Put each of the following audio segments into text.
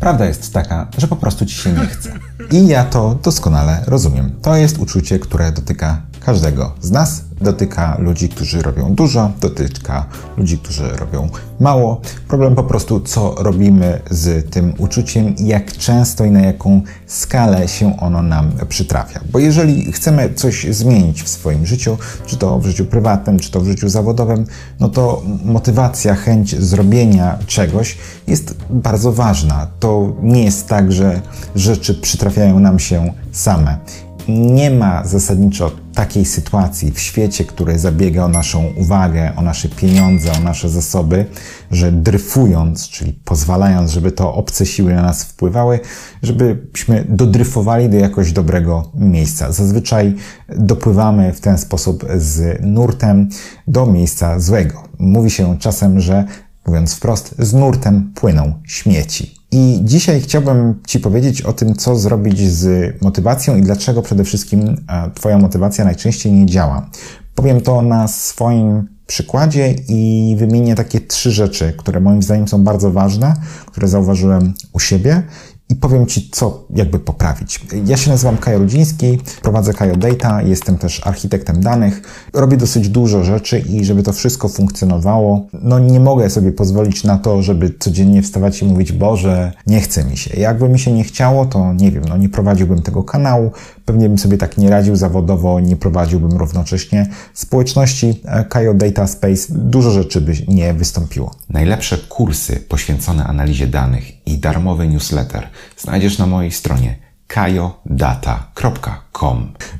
Prawda jest taka, że po prostu ci się nie chce. I ja to doskonale rozumiem. To jest uczucie, które dotyka każdego z nas. Dotyka ludzi, którzy robią dużo, dotyka ludzi, którzy robią mało. Problem po prostu, co robimy z tym uczuciem jak często i na jaką skalę się ono nam przytrafia. Bo jeżeli chcemy coś zmienić w swoim życiu, czy to w życiu prywatnym, czy to w życiu zawodowym, no to motywacja, chęć zrobienia czegoś jest bardzo ważna. To nie jest tak, że rzeczy przytrafiają nam się same nie ma zasadniczo takiej sytuacji w świecie, który zabiega o naszą uwagę, o nasze pieniądze, o nasze zasoby, że dryfując, czyli pozwalając, żeby to obce siły na nas wpływały, żebyśmy dodryfowali do jakoś dobrego miejsca. Zazwyczaj dopływamy w ten sposób z nurtem do miejsca złego. Mówi się czasem, że mówiąc wprost, z nurtem płyną śmieci. I dzisiaj chciałbym Ci powiedzieć o tym, co zrobić z motywacją i dlaczego przede wszystkim e, Twoja motywacja najczęściej nie działa. Powiem to na swoim przykładzie i wymienię takie trzy rzeczy, które moim zdaniem są bardzo ważne, które zauważyłem u siebie i powiem Ci, co jakby poprawić. Ja się nazywam Kajo Rudziński, prowadzę Kajo Data, jestem też architektem danych, robię dosyć dużo rzeczy i żeby to wszystko funkcjonowało, no nie mogę sobie pozwolić na to, żeby codziennie wstawać i mówić, Boże, nie chce mi się. Jakby mi się nie chciało, to nie wiem, no nie prowadziłbym tego kanału, pewnie bym sobie tak nie radził zawodowo, nie prowadziłbym równocześnie społeczności Kajo Data Space, dużo rzeczy by nie wystąpiło. Najlepsze kursy poświęcone analizie danych i darmowy newsletter znajdziesz na mojej stronie kajodata.com.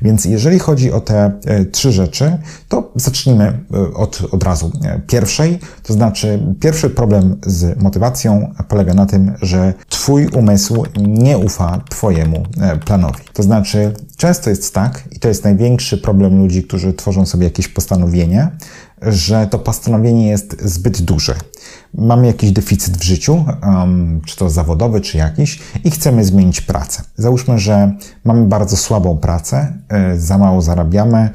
Więc jeżeli chodzi o te e, trzy rzeczy, to zacznijmy e, od, od razu e, pierwszej. To znaczy, pierwszy problem z motywacją polega na tym, że Twój umysł nie ufa Twojemu planowi. To znaczy, często jest tak, i to jest największy problem ludzi, którzy tworzą sobie jakieś postanowienie, że to postanowienie jest zbyt duże. Mamy jakiś deficyt w życiu, um, czy to zawodowy, czy jakiś, i chcemy zmienić pracę. Załóżmy, że mamy bardzo słabą pracę, y, za mało zarabiamy,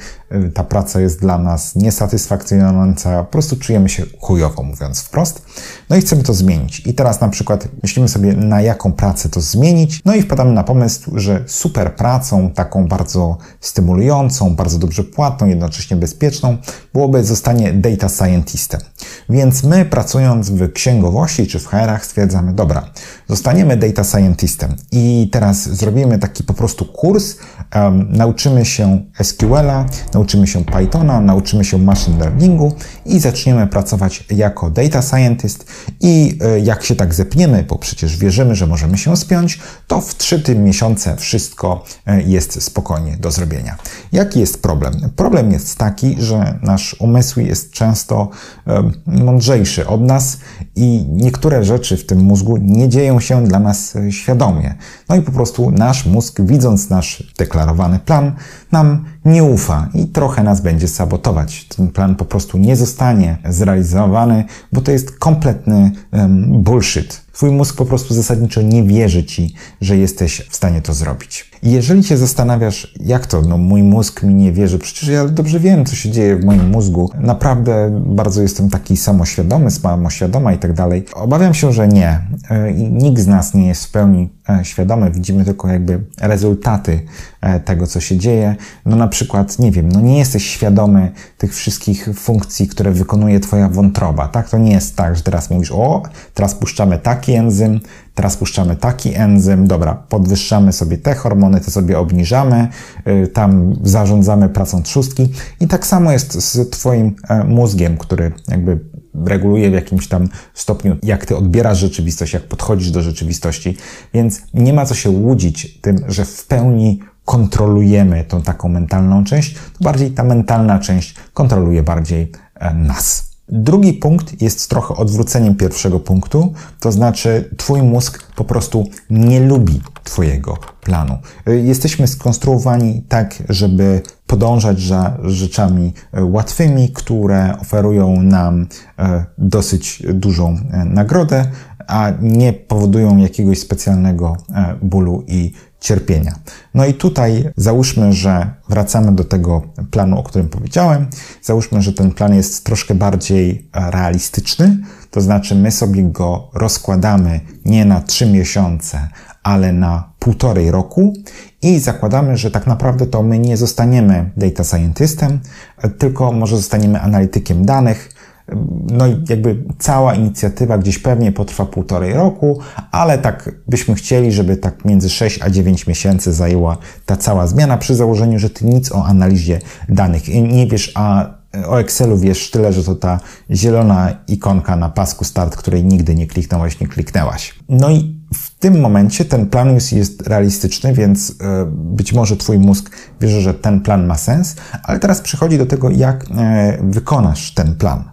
ta praca jest dla nas niesatysfakcjonująca, po prostu czujemy się chujowo, mówiąc wprost. No i chcemy to zmienić. I teraz na przykład myślimy sobie, na jaką pracę to zmienić, no i wpadamy na pomysł, że super pracą, taką bardzo stymulującą, bardzo dobrze płatną, jednocześnie bezpieczną, byłoby zostanie data scientistem. Więc my pracując w księgowości czy w HR-ach stwierdzamy, dobra, zostaniemy data scientistem i teraz zrobimy taki po prostu kurs, um, nauczymy się SQL-a, nauczymy się Pythona, nauczymy się machine learningu i zaczniemy pracować jako data scientist i y, jak się tak zepniemy, bo przecież wierzymy, że możemy się spiąć, to w 3 miesiące wszystko y, jest spokojnie do zrobienia. Jaki jest problem? Problem jest taki, że nasz umysł jest często y, mądrzejszy od nas i niektóre rzeczy w tym mózgu nie dzieją się dla nas e, świadomie. No i po prostu nasz mózg, widząc nasz deklarowany plan, nam nie ufa i trochę nas będzie sabotować. Ten plan po prostu nie zostanie zrealizowany, bo to jest kompletny um, bullshit. Twój mózg po prostu zasadniczo nie wierzy ci, że jesteś w stanie to zrobić. I jeżeli się zastanawiasz, jak to, no mój mózg mi nie wierzy, przecież ja dobrze wiem, co się dzieje w moim mózgu, naprawdę bardzo jestem taki samoświadomy, samoświadoma i tak dalej. Obawiam się, że nie. E, nikt z nas nie jest w pełni e, świadomy, widzimy tylko jakby rezultaty e, tego, co się dzieje. No na przykład, nie wiem, no nie jesteś świadomy tych wszystkich funkcji, które wykonuje twoja wątroba, tak? To nie jest tak, że teraz mówisz, o, teraz puszczamy taki enzym, teraz puszczamy taki enzym, dobra, podwyższamy sobie te hormony, te sobie obniżamy, y, tam zarządzamy pracą trzustki i tak samo jest z twoim e, mózgiem, który jakby reguluje w jakimś tam stopniu, jak ty odbierasz rzeczywistość, jak podchodzisz do rzeczywistości, więc nie ma co się łudzić tym, że w pełni kontrolujemy tą taką mentalną część, to bardziej ta mentalna część kontroluje bardziej e, nas. Drugi punkt jest trochę odwróceniem pierwszego punktu, to znaczy Twój mózg po prostu nie lubi Twojego planu. Jesteśmy skonstruowani tak, żeby podążać za rzeczami łatwymi, które oferują nam e, dosyć dużą nagrodę, a nie powodują jakiegoś specjalnego bólu i cierpienia. No i tutaj załóżmy, że wracamy do tego planu, o którym powiedziałem. Załóżmy, że ten plan jest troszkę bardziej e, realistyczny, to znaczy my sobie go rozkładamy nie na trzy miesiące, ale na półtorej roku i zakładamy, że tak naprawdę to my nie zostaniemy data scientystem, tylko może zostaniemy analitykiem danych, no i jakby cała inicjatywa gdzieś pewnie potrwa półtorej roku, ale tak byśmy chcieli, żeby tak między 6 a 9 miesięcy zajęła ta cała zmiana przy założeniu, że ty nic o analizie danych nie wiesz, a o Excelu wiesz tyle, że to ta zielona ikonka na pasku start, której nigdy nie kliknąłeś, nie kliknęłaś. No i w tym momencie ten plan już jest realistyczny, więc e, być może Twój mózg wierzy, że ten plan ma sens, ale teraz przychodzi do tego, jak e, wykonasz ten plan.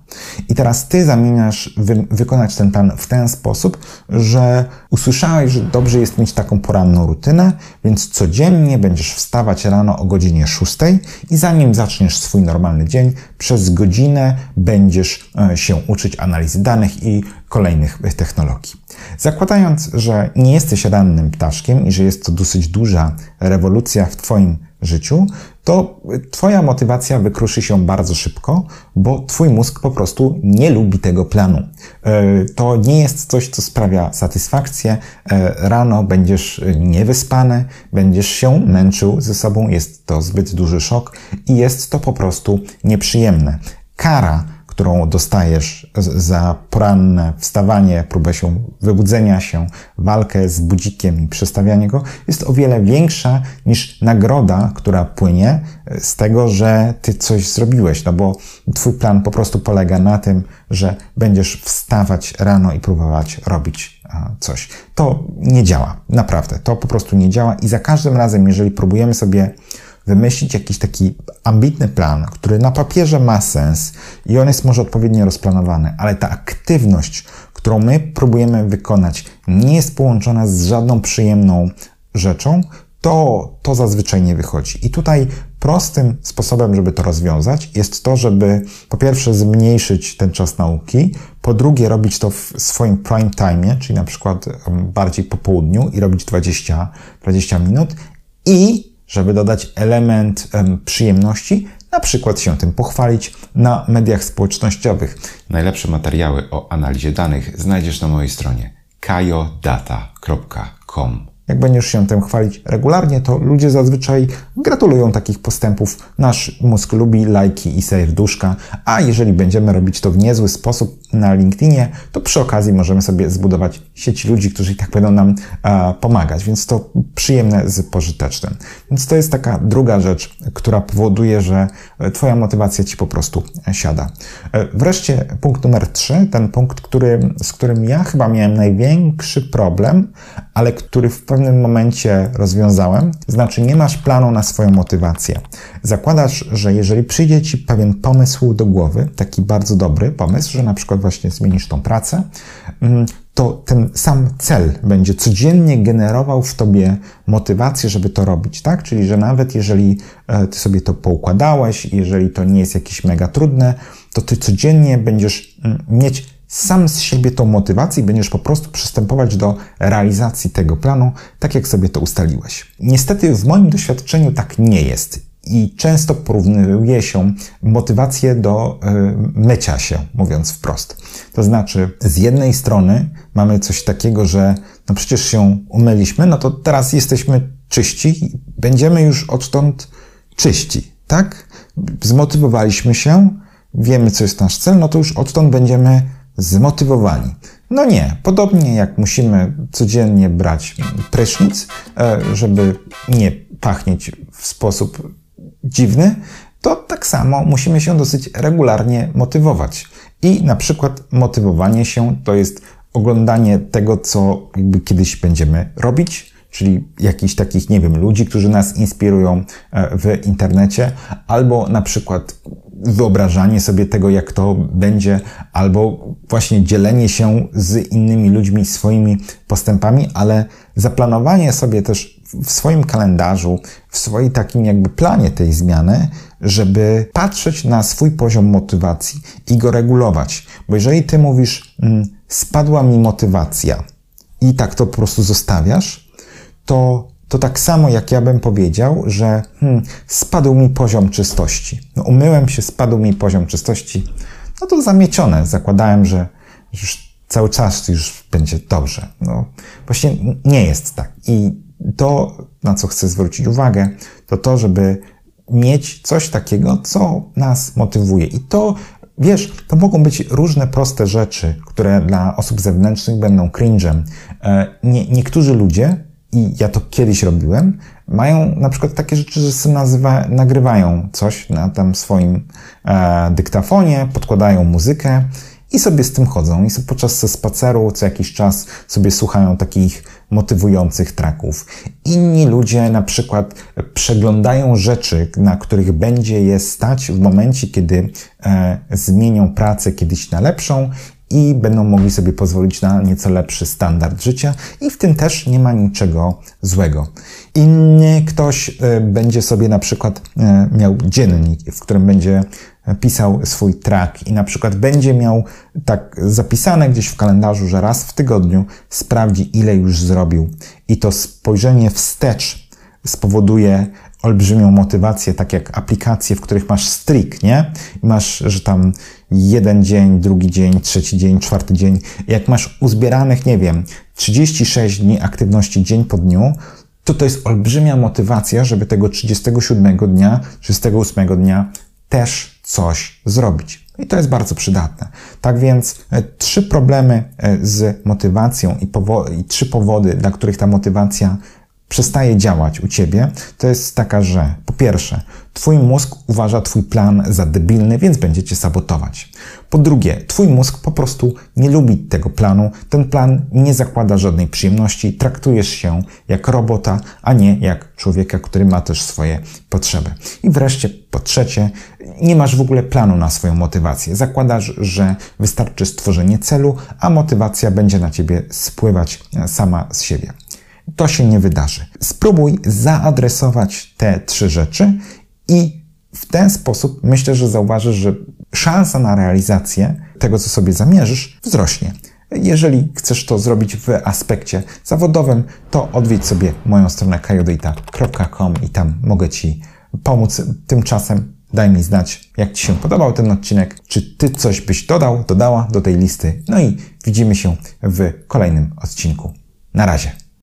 I teraz Ty zamieniasz wy wykonać ten plan w ten sposób, że usłyszałeś, że dobrze jest mieć taką poranną rutynę, więc codziennie będziesz wstawać rano o godzinie 6 i zanim zaczniesz swój normalny dzień, przez godzinę będziesz e, się uczyć analizy danych i kolejnych technologii. Zakładając, że nie jesteś rannym ptaszkiem i że jest to dosyć duża rewolucja w Twoim życiu, to Twoja motywacja wykruszy się bardzo szybko, bo Twój mózg po prostu nie lubi tego planu. E, to nie jest coś, co sprawia satysfakcję. E, rano będziesz niewyspany, będziesz się męczył ze sobą, jest to zbyt duży szok i jest to po prostu nieprzyjemne. Kara którą dostajesz za poranne wstawanie, próbę się wybudzenia się, walkę z budzikiem i przestawianie go, jest o wiele większa niż nagroda, która płynie z tego, że ty coś zrobiłeś, no bo twój plan po prostu polega na tym, że będziesz wstawać rano i próbować robić coś. To nie działa, naprawdę. To po prostu nie działa i za każdym razem, jeżeli próbujemy sobie wymyślić jakiś taki ambitny plan, który na papierze ma sens i on jest może odpowiednio rozplanowany, ale ta aktywność, którą my próbujemy wykonać, nie jest połączona z żadną przyjemną rzeczą, to, to zazwyczaj nie wychodzi. I tutaj prostym sposobem, żeby to rozwiązać, jest to, żeby po pierwsze zmniejszyć ten czas nauki, po drugie robić to w swoim prime time, czyli na przykład bardziej po południu i robić 20, 20 minut i żeby dodać element um, przyjemności, na przykład się tym pochwalić na mediach społecznościowych. Najlepsze materiały o analizie danych znajdziesz na mojej stronie kajodata.com. Jak będziesz się tym chwalić regularnie, to ludzie zazwyczaj gratulują takich postępów. Nasz mózg lubi lajki i serduszka, a jeżeli będziemy robić to w niezły sposób na LinkedInie, to przy okazji możemy sobie zbudować sieć ludzi, którzy i tak będą nam a, pomagać, więc to przyjemne z pożytecznym. Więc to jest taka druga rzecz, która powoduje, że Twoja motywacja Ci po prostu siada. E, wreszcie punkt numer trzy, ten punkt, który, z którym ja chyba miałem największy problem, ale który w pewnym momencie rozwiązałem, znaczy nie masz planu na swoją motywację. Zakładasz, że jeżeli przyjdzie Ci pewien pomysł do głowy, taki bardzo dobry pomysł, że na przykład właśnie zmienisz tą pracę, mm, to ten sam cel będzie codziennie generował w tobie motywację, żeby to robić, tak? Czyli, że nawet jeżeli e, ty sobie to poukładałeś, jeżeli to nie jest jakieś mega trudne, to ty codziennie będziesz mm, mieć sam z siebie tą motywację i będziesz po prostu przystępować do realizacji tego planu, tak jak sobie to ustaliłeś. Niestety w moim doświadczeniu tak nie jest. I często porównuje się motywację do y, mycia się, mówiąc wprost. To znaczy, z jednej strony mamy coś takiego, że no przecież się umyliśmy, no to teraz jesteśmy czyści, będziemy już odtąd czyści, tak? Zmotywowaliśmy się, wiemy, co jest nasz cel, no to już odtąd będziemy zmotywowani. No nie, podobnie jak musimy codziennie brać prysznic, e, żeby nie pachnieć w sposób dziwny, to tak samo musimy się dosyć regularnie motywować. I na przykład motywowanie się to jest oglądanie tego, co jakby kiedyś będziemy robić, czyli jakichś takich, nie wiem, ludzi, którzy nas inspirują e, w internecie, albo na przykład wyobrażanie sobie tego, jak to będzie, albo właśnie dzielenie się z innymi ludźmi swoimi postępami, ale zaplanowanie sobie też w swoim kalendarzu, w swoim takim jakby planie tej zmiany, żeby patrzeć na swój poziom motywacji i go regulować. Bo jeżeli ty mówisz, mm, spadła mi motywacja i tak to po prostu zostawiasz, to, to tak samo jak ja bym powiedział, że hmm, spadł mi poziom czystości. No, umyłem się, spadł mi poziom czystości, no to zamiecione. Zakładałem, że już cały czas już będzie dobrze. No, właśnie nie jest tak. I to, na co chcę zwrócić uwagę, to to, żeby mieć coś takiego, co nas motywuje. I to, wiesz, to mogą być różne proste rzeczy, które dla osób zewnętrznych będą cringe'em. E, nie, niektórzy ludzie, i ja to kiedyś robiłem, mają na przykład takie rzeczy, że sobie nazywa, nagrywają coś na tam swoim e, dyktafonie, podkładają muzykę i sobie z tym chodzą. I sobie podczas spaceru co jakiś czas sobie słuchają takich motywujących traków. Inni ludzie na przykład przeglądają rzeczy, na których będzie je stać w momencie, kiedy e, zmienią pracę kiedyś na lepszą i będą mogli sobie pozwolić na nieco lepszy standard życia i w tym też nie ma niczego złego. Inny ktoś e, będzie sobie na przykład e, miał dziennik, w którym będzie pisał swój track i na przykład będzie miał tak zapisane gdzieś w kalendarzu, że raz w tygodniu sprawdzi, ile już zrobił. I to spojrzenie wstecz spowoduje olbrzymią motywację, tak jak aplikacje, w których masz streak, nie? I masz, że tam jeden dzień, drugi dzień, trzeci dzień, czwarty dzień. Jak masz uzbieranych, nie wiem, 36 dni aktywności dzień po dniu, to to jest olbrzymia motywacja, żeby tego 37 dnia, 38 dnia też coś zrobić. I to jest bardzo przydatne. Tak więc e, trzy problemy e, z motywacją i, i trzy powody, dla których ta motywacja przestaje działać u ciebie, to jest taka, że po pierwsze, twój mózg uważa twój plan za debilny, więc będzie cię sabotować. Po drugie, twój mózg po prostu nie lubi tego planu. Ten plan nie zakłada żadnej przyjemności. Traktujesz się jak robota, a nie jak człowieka, który ma też swoje potrzeby. I wreszcie, po trzecie, nie masz w ogóle planu na swoją motywację. Zakładasz, że wystarczy stworzenie celu, a motywacja będzie na ciebie spływać sama z siebie. To się nie wydarzy. Spróbuj zaadresować te trzy rzeczy i w ten sposób myślę, że zauważysz, że szansa na realizację tego, co sobie zamierzysz, wzrośnie. Jeżeli chcesz to zrobić w aspekcie zawodowym, to odwiedź sobie moją stronę kajodata.com i tam mogę Ci pomóc. Tymczasem daj mi znać, jak Ci się podobał ten odcinek, czy Ty coś byś dodał, dodała do tej listy. No i widzimy się w kolejnym odcinku. Na razie.